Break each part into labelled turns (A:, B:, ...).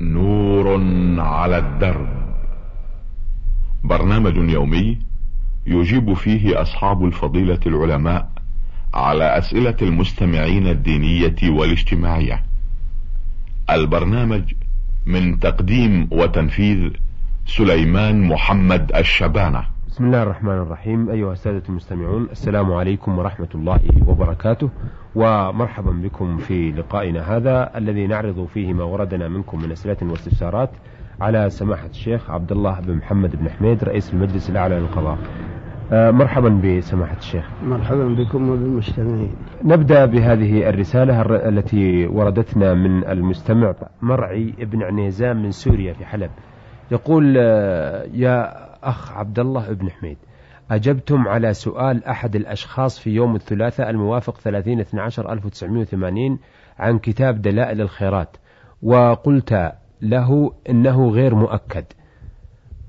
A: نور على الدرب. برنامج يومي يجيب فيه أصحاب الفضيلة العلماء على أسئلة المستمعين الدينية والاجتماعية. البرنامج من تقديم وتنفيذ سليمان محمد الشبانة.
B: بسم الله الرحمن الرحيم. أيها السادة المستمعون السلام عليكم ورحمة الله وبركاته. ومرحبا بكم في لقائنا هذا الذي نعرض فيه ما وردنا منكم من أسئلة واستفسارات على سماحة الشيخ عبد الله بن محمد بن حميد رئيس المجلس الأعلى للقضاء. آه، مرحبا بسماحة الشيخ.
C: مرحبا بكم وبالمستمعين.
B: نبدأ بهذه الرسالة التي وردتنا من المستمع مرعي ابن عنيزان من سوريا في حلب. يقول آه، يا أخ عبد الله بن حميد. أجبتم على سؤال أحد الأشخاص في يوم الثلاثاء الموافق 30 12 1980 عن كتاب دلائل الخيرات وقلت له إنه غير مؤكد.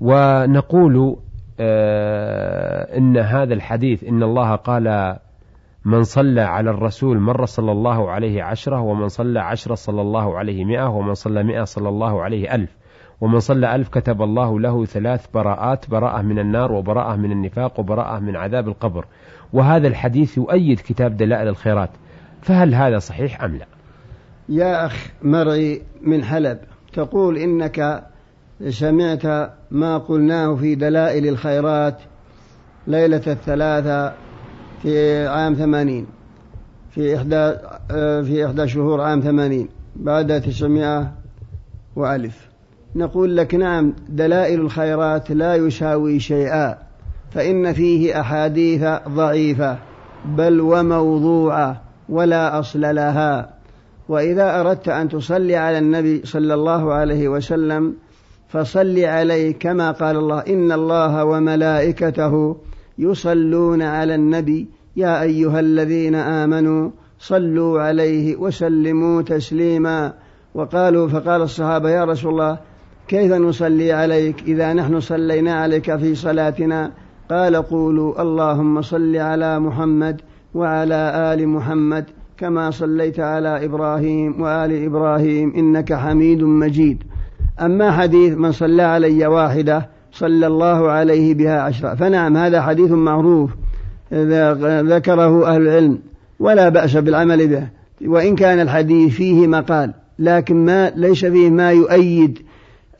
B: ونقول آه إن هذا الحديث إن الله قال من صلى على الرسول مرة صلى الله عليه عشرة ومن صلى عشرة صلى الله عليه مئة ومن صلى مئة صلى الله عليه ألف. ومن صلى ألف كتب الله له ثلاث براءات براءة من النار وبراءة من النفاق وبراءة من عذاب القبر. وهذا الحديث يؤيد كتاب دلائل الخيرات. فهل هذا صحيح أم لا؟
C: يا أخ مرعي من حلب تقول إنك سمعت ما قلناه في دلائل الخيرات ليلة الثلاثة في عام ثمانين في إحدى في إحدى شهور عام ثمانين بعد تسعمائة وألف. نقول لك نعم دلائل الخيرات لا يساوي شيئا فإن فيه أحاديث ضعيفة بل وموضوعة ولا أصل لها. وإذا أردت أن تصلي على النبي صلى الله عليه وسلم فصل عليه كما قال الله إن الله وملائكته يصلون على النبي يا أيها الذين آمنوا صلوا عليه وسلموا تسليما. وقالوا فقال الصحابة يا رسول الله كيف نصلي عليك إذا نحن صلينا عليك في صلاتنا؟ قال قولوا اللهم صل على محمد وعلى آل محمد كما صليت على إبراهيم وآل إبراهيم إنك حميد مجيد. أما حديث من صلى علي واحدة صلى الله عليه بها عشرة. فنعم هذا حديث معروف ذكره أهل العلم ولا بأس بالعمل به وإن كان الحديث فيه مقال لكن ما ليس فيه ما يؤيد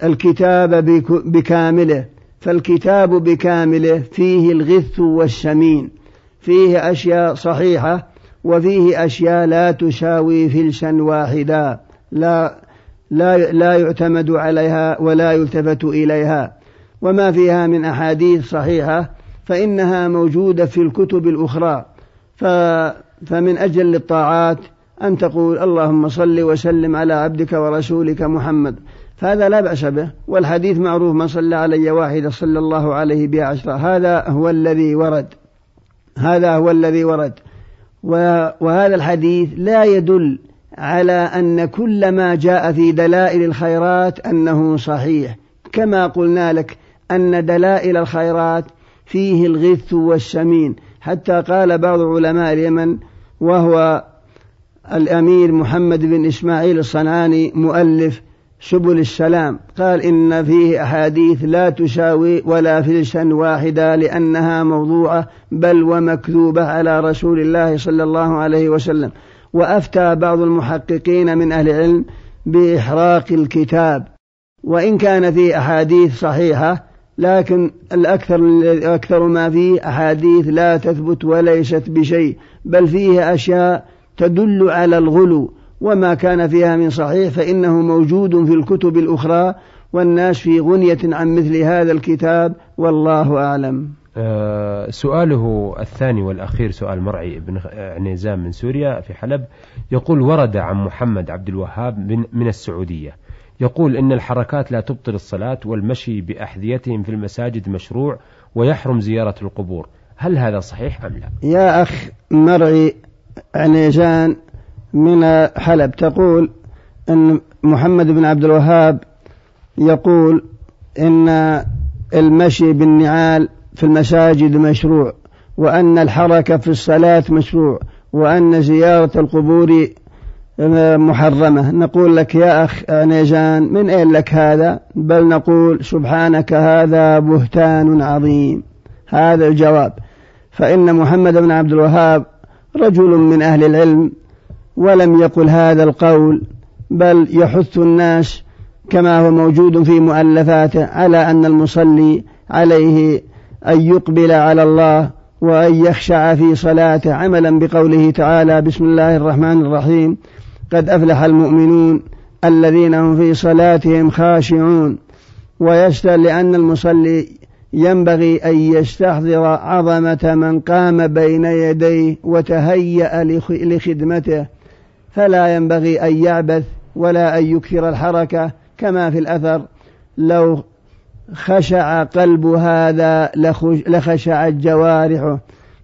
C: الكتاب بكامله فالكتاب بكامله فيه الغث والسمين فيه أشياء صحيحة وفيه أشياء لا تساوي فلسا واحدا لا لا لا يعتمد عليها ولا يلتفت إليها. وما فيها من أحاديث صحيحة فإنها موجودة في الكتب الأخرى. فمن أجل الطاعات أن تقول اللهم صل وسلم على عبدك ورسولك محمد. فهذا لا بأس به والحديث معروف من صلى علي واحدة صلى الله عليه بها عشرة هذا هو الذي ورد هذا هو الذي ورد. وهذا الحديث لا يدل على أن كل ما جاء في دلائل الخيرات أنه صحيح. كما قلنا لك أن دلائل الخيرات فيه الغث والسمين. حتى قال بعض علماء اليمن وهو الأمير محمد بن إسماعيل الصنعاني مؤلف سبل السلام. قال إن فيه أحاديث لا تساوي ولا فلسا واحدة لأنها موضوعة بل ومكذوبة على رسول الله صلى الله عليه وسلم. وأفتى بعض المحققين من أهل العلم بإحراق الكتاب. وإن كان فيه أحاديث صحيحة لكن الأكثر أكثر ما فيه أحاديث لا تثبت وليست بشيء بل فيه أشياء تدل على الغلو. وما كان فيها من صحيح فإنه موجود في الكتب الأخرى والناس في غنية عن مثل هذا الكتاب والله أعلم.
B: آه سؤاله الثاني والأخير سؤال مرعي بن عنيزان من سوريا في حلب. يقول ورد عن محمد عبد الوهاب من, من السعودية. يقول إن الحركات لا تبطل الصلاة والمشي بأحذيتهم في المساجد مشروع ويحرم زيارة القبور. هل هذا صحيح أم لا؟
C: يا أخ مرعي عنيزان من حلب تقول أن محمد بن عبد الوهاب يقول إن المشي بالنعال في المساجد مشروع وأن الحركة في الصلاة مشروع وأن زيارة القبور محرمة. نقول لك يا أخ نيجان من أين لك هذا؟ بل نقول سبحانك هذا بهتان عظيم. هذا الجواب. فإن محمد بن عبد الوهاب رجل من أهل العلم ولم يقل هذا القول بل يحث الناس كما هو موجود في مؤلفاته على أن المصلي عليه أن يقبل على الله وأن يخشع في صلاته عملا بقوله تعالى بسم الله الرحمن الرحيم قد أفلح المؤمنون الذين هم في صلاتهم خاشعون ويشتر لأن المصلي ينبغي أن يستحضر عظمة من قام بين يديه وتهيأ لخدمته. فلا ينبغي أن يعبث ولا أن يكثر الحركة كما في الأثر. لو خشع قلب هذا لخشعت جوارحه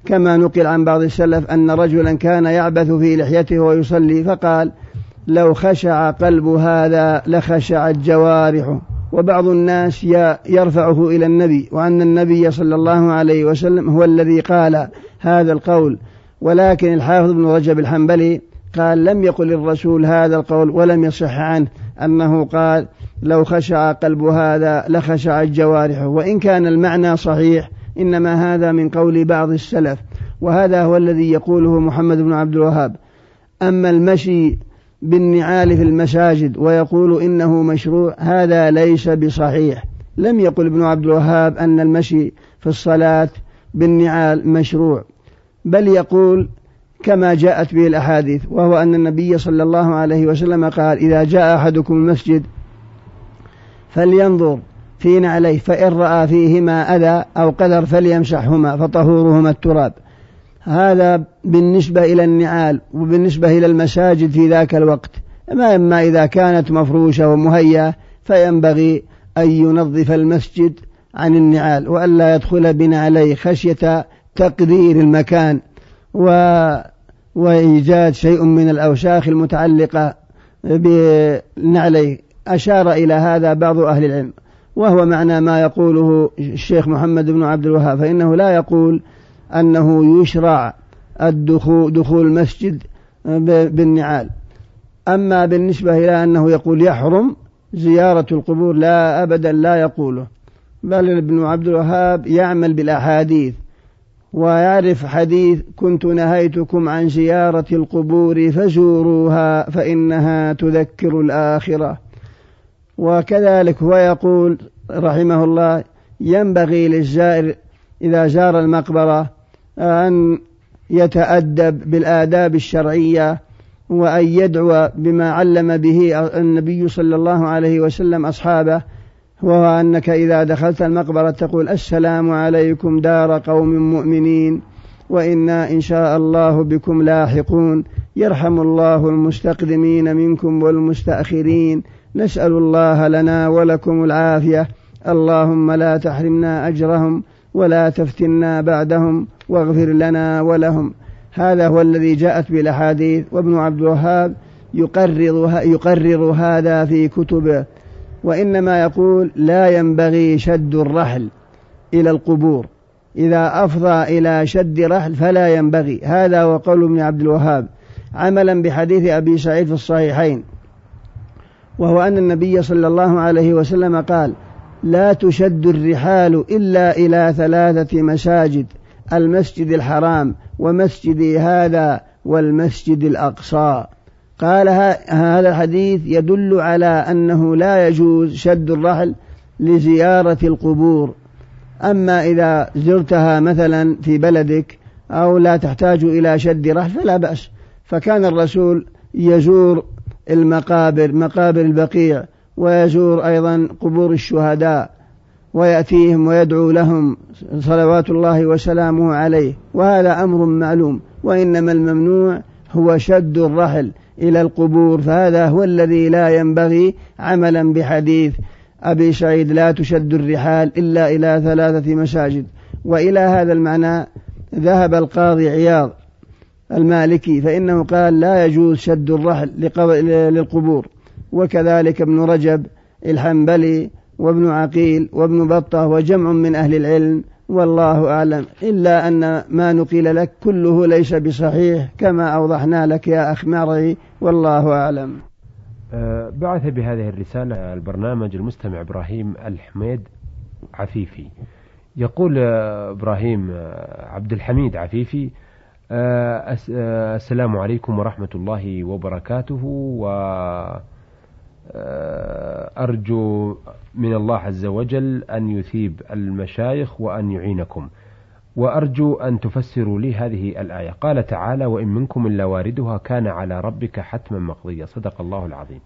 C: كما نقل عن بعض السلف أن رجلا كان يعبث في لحيته ويصلي فقال لو خشع قلب هذا لخشعت جوارحه وبعض الناس يرفعه إلى النبي وأن النبي صلى الله عليه وسلم هو الذي قال هذا القول. ولكن الحافظ بن رجب الحنبلي قال لم يقل الرسول هذا القول ولم يصح عنه أنه قال لو خشع قلب هذا لخشعت جوارحه وإن كان المعنى صحيح إنما هذا من قول بعض السلف. وهذا هو الذي يقوله محمد بن عبد الوهاب. أما المشي بالنعال في المساجد ويقول إنه مشروع هذا ليس بصحيح. لم يقل ابن عبد الوهاب أن المشي في الصلاة بالنعال مشروع بل يقول كما جاءت به الأحاديث وهو أن النبي صلى الله عليه وسلم قال إذا جاء أحدكم المسجد فلينظر في نعليه فإن رأى فيهما أذى أو قدر فليمسحهما فطهورهما التراب. هذا بالنسبة إلى النعال وبالنسبة إلى المساجد في ذاك الوقت. ما إما إذا كانت مفروشة ومهيئة فينبغي أن ينظف المسجد عن النعال وألا يدخل بنعليه خشية تقدير المكان. و وإيجاد شيء من الأوساخ المتعلقة بنعليه أشار إلى هذا بعض أهل العلم وهو معنى ما يقوله الشيخ محمد بن عبد الوهاب فإنه لا يقول أنه يشرع الدخول دخول المسجد بالنعال. أما بالنسبة إلى أنه يقول يحرم زيارة القبور لا أبدا لا يقوله. بل ابن عبد الوهاب يعمل بالأحاديث. ويعرف حديث كنت نهيتكم عن زيارة القبور فزوروها فإنها تذكر الآخرة. وكذلك هو يقول رحمه الله ينبغي للزائر إذا زار المقبرة أن يتأدب بالآداب الشرعية وأن يدعو بما علم به النبي صلى الله عليه وسلم أصحابه وهو أنك إذا دخلت المقبرة تقول السلام عليكم دار قوم مؤمنين وإنا إن شاء الله بكم لاحقون يرحم الله المستقدمين منكم والمستأخرين نسأل الله لنا ولكم العافية اللهم لا تحرمنا أجرهم ولا تفتنا بعدهم واغفر لنا ولهم هذا هو الذي جاءت بالأحاديث وابن عبد الوهاب يقرر, يقرر هذا في كتبه وإنما يقول لا ينبغي شد الرحل إلى القبور. إذا أفضى إلى شد رحل فلا ينبغي. هذا وقول ابن عبد الوهاب عملا بحديث أبي سعيد في الصحيحين. وهو أن النبي صلى الله عليه وسلم قال لا تشد الرحال إلا إلى ثلاثة مساجد المسجد الحرام ومسجدي هذا والمسجد الأقصى. قال هذا الحديث يدل على أنه لا يجوز شد الرحل لزيارة القبور. أما إذا زرتها مثلا في بلدك أو لا تحتاج إلى شد رحل فلا بأس. فكان الرسول يزور المقابر مقابر البقيع ويزور أيضا قبور الشهداء ويأتيهم ويدعو لهم صلوات الله وسلامه عليه. وهذا أمر معلوم وإنما الممنوع هو شد الرحل. إلى القبور. فهذا هو الذي لا ينبغي عملا بحديث أبي سعيد لا تشد الرحال إلا إلى ثلاثة مساجد. وإلى هذا المعنى ذهب القاضي عياض المالكي فإنه قال لا يجوز شد الرحل للقبور. وكذلك ابن رجب الحنبلي وابن عقيل وابن بطة وجمع من أهل العلم والله أعلم. إلا أن ما نقيل لك كله ليس بصحيح كما أوضحنا لك يا أخ مرعي والله أعلم.
B: آه، بعث بهذه الرسالة البرنامج المستمع إبراهيم الحميد عفيفي. يقول آه، إبراهيم آه، عبد الحميد عفيفي السلام عليكم ورحمة الله وبركاته و أرجو من الله عز وجل أن يثيب المشايخ وأن يعينكم. وأرجو أن تفسروا لي هذه الآية. قال تعالى وإن منكم إلا واردها كان على ربك حتما مقضيا صدق الله العظيم.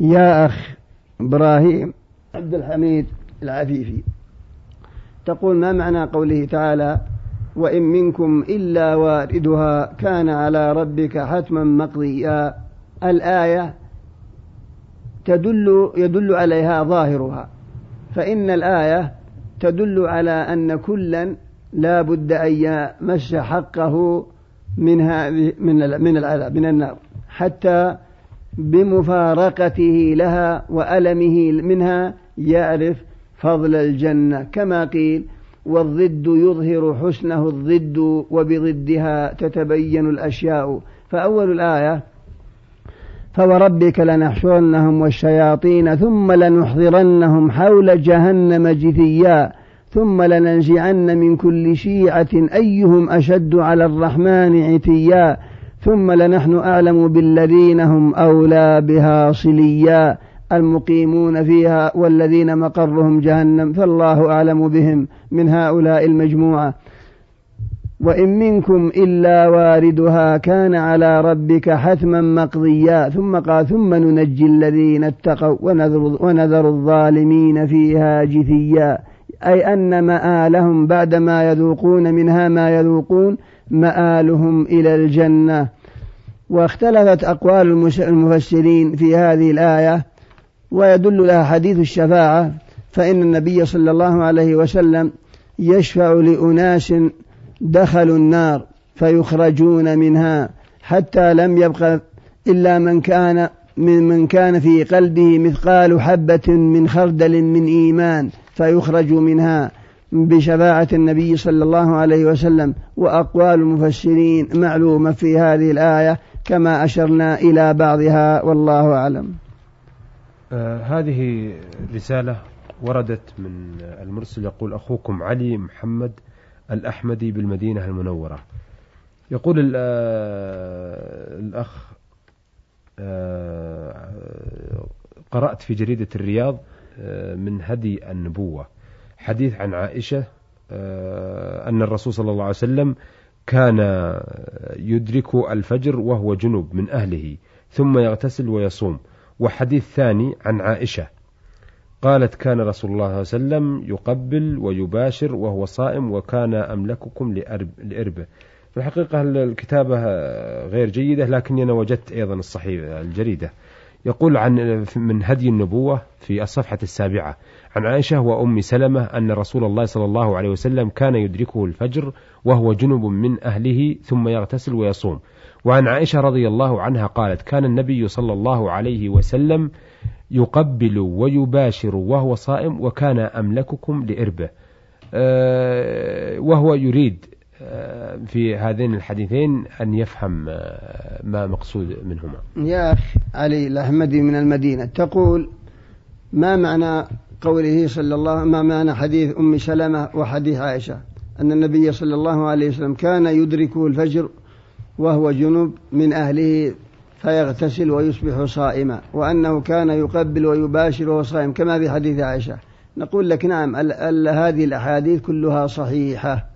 C: يا أخ إبراهيم عبد الحميد العفيفي تقول ما معنى قوله تعالى وإن منكم إلا واردها كان على ربك حتما مقضيا الآية تدل يدل عليها ظاهرها فإن الآية تدل على أن كلا لا بد أن يمس حقه من هذه من من العذاب من النار حتى بمفارقته لها وألمه منها يعرف فضل الجنة. كما قيل والضد يظهر حسنه الضد وبضدها تتبين الأشياء. فأول الآية فوربك لنحشرنهم والشياطين ثم لنحضرنهم حول جهنم جثيا ثم لننزعن من كل شيعة أيهم أشد على الرحمن عتيا ثم لنحن أعلم بالذين هم أولى بها صليا المقيمون فيها والذين مقرهم جهنم فالله أعلم بهم من هؤلاء المجموعة وإن منكم إلا واردها كان على ربك حتما مقضيا. ثم قال ثم ننجي الذين اتقوا ونذر, ونذر الظالمين فيها جثيا. أي أن مآلهم بعدما يذوقون منها ما يذوقون مآلهم إلى الجنة. واختلفت أقوال المفسرين في هذه الآية ويدل لها حديث الشفاعة فإن النبي صلى الله عليه وسلم يشفع لأناس دخلوا النار فيخرجون منها حتى لم يبق إلا من كان من من كان في قلبه مثقال حبة من خردل من إيمان فيخرج منها بشفاعة النبي صلى الله عليه وسلم وأقوال المفسرين معلومة في هذه الآية كما أشرنا إلى بعضها والله أعلم.
B: آه هذه رسالة وردت من المرسل يقول أخوكم علي محمد الأحمدي بالمدينة المنورة. يقول آه، الأخ آه، قرأت في جريدة الرياض آه، من هدي النبوة. حديث عن عائشة أن الرسول صلى الله عليه وسلم كان يدرك الفجر وهو جنوب من أهله ثم يغتسل ويصوم. وحديث ثاني عن عائشة. قالت كان رسول الله صلى الله عليه وسلم يقبل ويباشر وهو صائم وكان أملككم لأرب لإربه. في الحقيقة الكتابة غير جيدة؟ لكني أنا وجدت أيضا الصحيح الجريدة. يقول عن من هدي النبوة في الصفحة السابعة. عن عائشة وأم سلمة أن رسول الله صلى الله عليه وسلم كان يدركه الفجر وهو جنب من أهله ثم يغتسل ويصوم. وعن عائشة رضي الله عنها قالت كان النبي صلى الله عليه وسلم يقبل ويباشر وهو صائم وكان أملككم لإربه. آه، وهو يريد آه، في هذين الحديثين أن يفهم آه، ما مقصود منهما.
C: يا أخ علي الأحمدي من المدينة تقول ما معنى قوله صلى الله ما معنى حديث أم سلمة وحديث عائشة؟ أن النبي صلى الله عليه وسلم كان يدركه الفجر وهو جنوب من أهله فيغتسل ويصبح صائما وأنه كان يقبل ويباشر وهو صائم كما في حديث عائشة. نقول لك نعم ال ال هذه الأحاديث كلها صحيحة.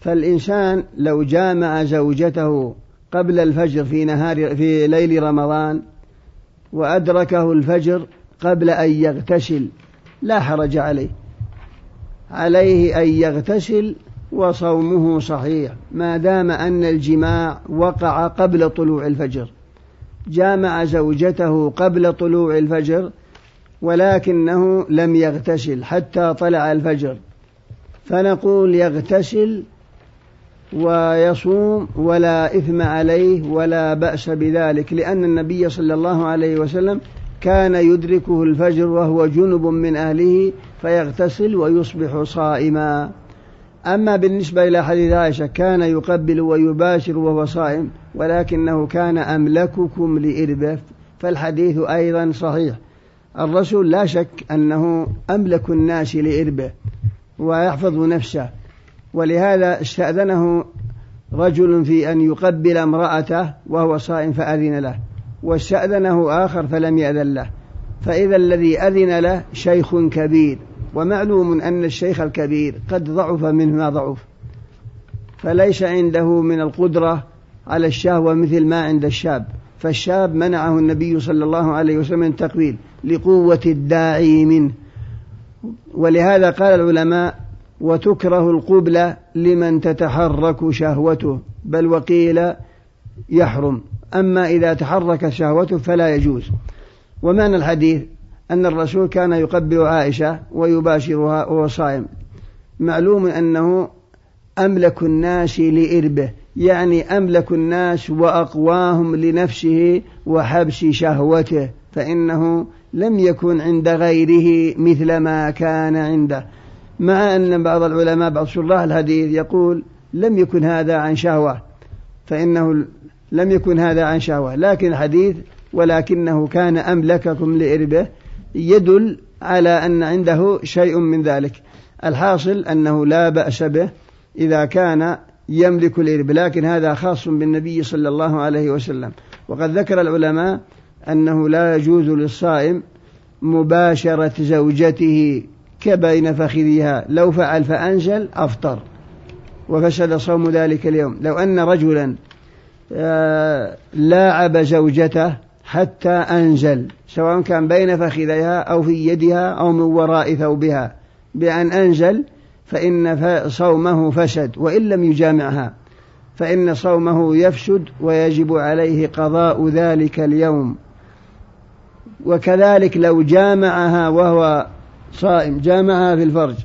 C: فالإنسان لو جامع زوجته قبل الفجر في نهار في ليل رمضان وأدركه الفجر قبل أن يغتسل لا حرج عليه. عليه أن يغتسل وصومه صحيح. ما دام أن الجماع وقع قبل طلوع الفجر جامع زوجته قبل طلوع الفجر ولكنه لم يغتسل حتى طلع الفجر. فنقول يغتسل ويصوم ولا إثم عليه ولا بأس بذلك لأن النبي صلى الله عليه وسلم كان يدركه الفجر وهو جنب من أهله فيغتسل ويصبح صائما. أما بالنسبة إلى حديث عائشة كان يقبل ويباشر وهو صائم ولكنه كان أملككم لإربه فالحديث أيضا صحيح. الرسول لا شك أنه أملك الناس لإربه ويحفظ نفسه. ولهذا استأذنه رجل في أن يقبل امرأته وهو صائم فأذن له واستأذنه آخر فلم يأذن له. فإذا الذي أذن له شيخ كبير. ومعلوم أن الشيخ الكبير قد ضعف منه ما ضعف فليس عنده من القدرة على الشهوة مثل ما عند الشاب. فالشاب منعه النبي صلى الله عليه وسلم من التقبيل لقوة الداعي منه. ولهذا قال العلماء وتكره القبلة لمن تتحرك شهوته بل وقيل يحرم. أما إذا تحركت شهوته فلا يجوز. ومعنى الحديث أن الرسول كان يقبل عائشة ويباشرها وهو صائم. معلوم أنه أملك الناس لإربه يعني أملك الناس وأقواهم لنفسه وحبس شهوته فإنه لم يكن عند غيره مثل ما كان عنده. مع أن بعض العلماء بعض شراح الحديث يقول لم يكن هذا عن شهوة فإنه لم يكن هذا عن شهوة. لكن الحديث ولكنه كان أملككم لإربه يدل على أن عنده شيء من ذلك. الحاصل أنه لا بأس به إذا كان يملك الإرب لكن هذا خاص بالنبي صلى الله عليه وسلم. وقد ذكر العلماء أنه لا يجوز للصائم مباشرة زوجته كبين فخذها لو فعل فأنزل أفطر وفسد صوم ذلك اليوم. لو أن رجلا آه، لاعب زوجته حتى أنزل سواء كان بين فخذيها أو في يدها أو من وراء ثوبها. بأن أنزل فإن صومه فسد وإن لم يجامعها فإن صومه يفسد ويجب عليه قضاء ذلك اليوم. وكذلك لو جامعها وهو صائم جامعها في الفرج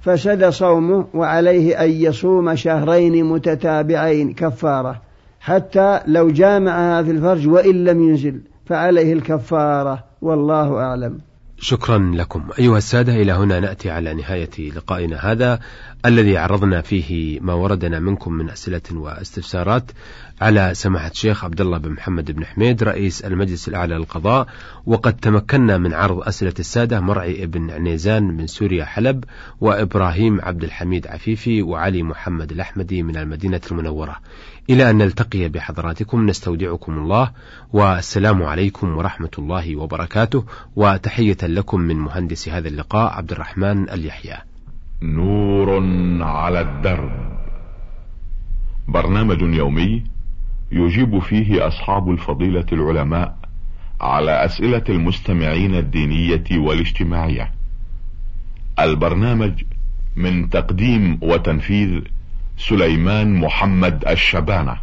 C: فسد صومه وعليه أن يصوم شهرين متتابعين كفارة. حتى لو جامعها في الفرج وإن لم ينزل فعليه الكفارة والله أعلم.
B: شكرا لكم. أيها السادة إلى هنا نأتي على نهاية لقائنا هذا الذي عرضنا فيه ما وردنا منكم من أسئلة واستفسارات على سماحة الشيخ عبد الله بن محمد بن حميد رئيس المجلس الأعلى للقضاء. وقد تمكنا من عرض أسئلة السادة مرعي بن عنيزان من سوريا حلب وإبراهيم عبد الحميد عفيفي وعلي محمد الأحمدي من المدينة المنورة. إلى أن نلتقي بحضراتكم نستودعكم الله والسلام عليكم ورحمة الله وبركاته وتحية لكم من مهندس هذا اللقاء عبد الرحمن اليحيى.
A: نور على الدرب. برنامج يومي يجيب فيه أصحاب الفضيلة العلماء على أسئلة المستمعين الدينية والاجتماعية. البرنامج من تقديم وتنفيذ سليمان محمد الشبانة.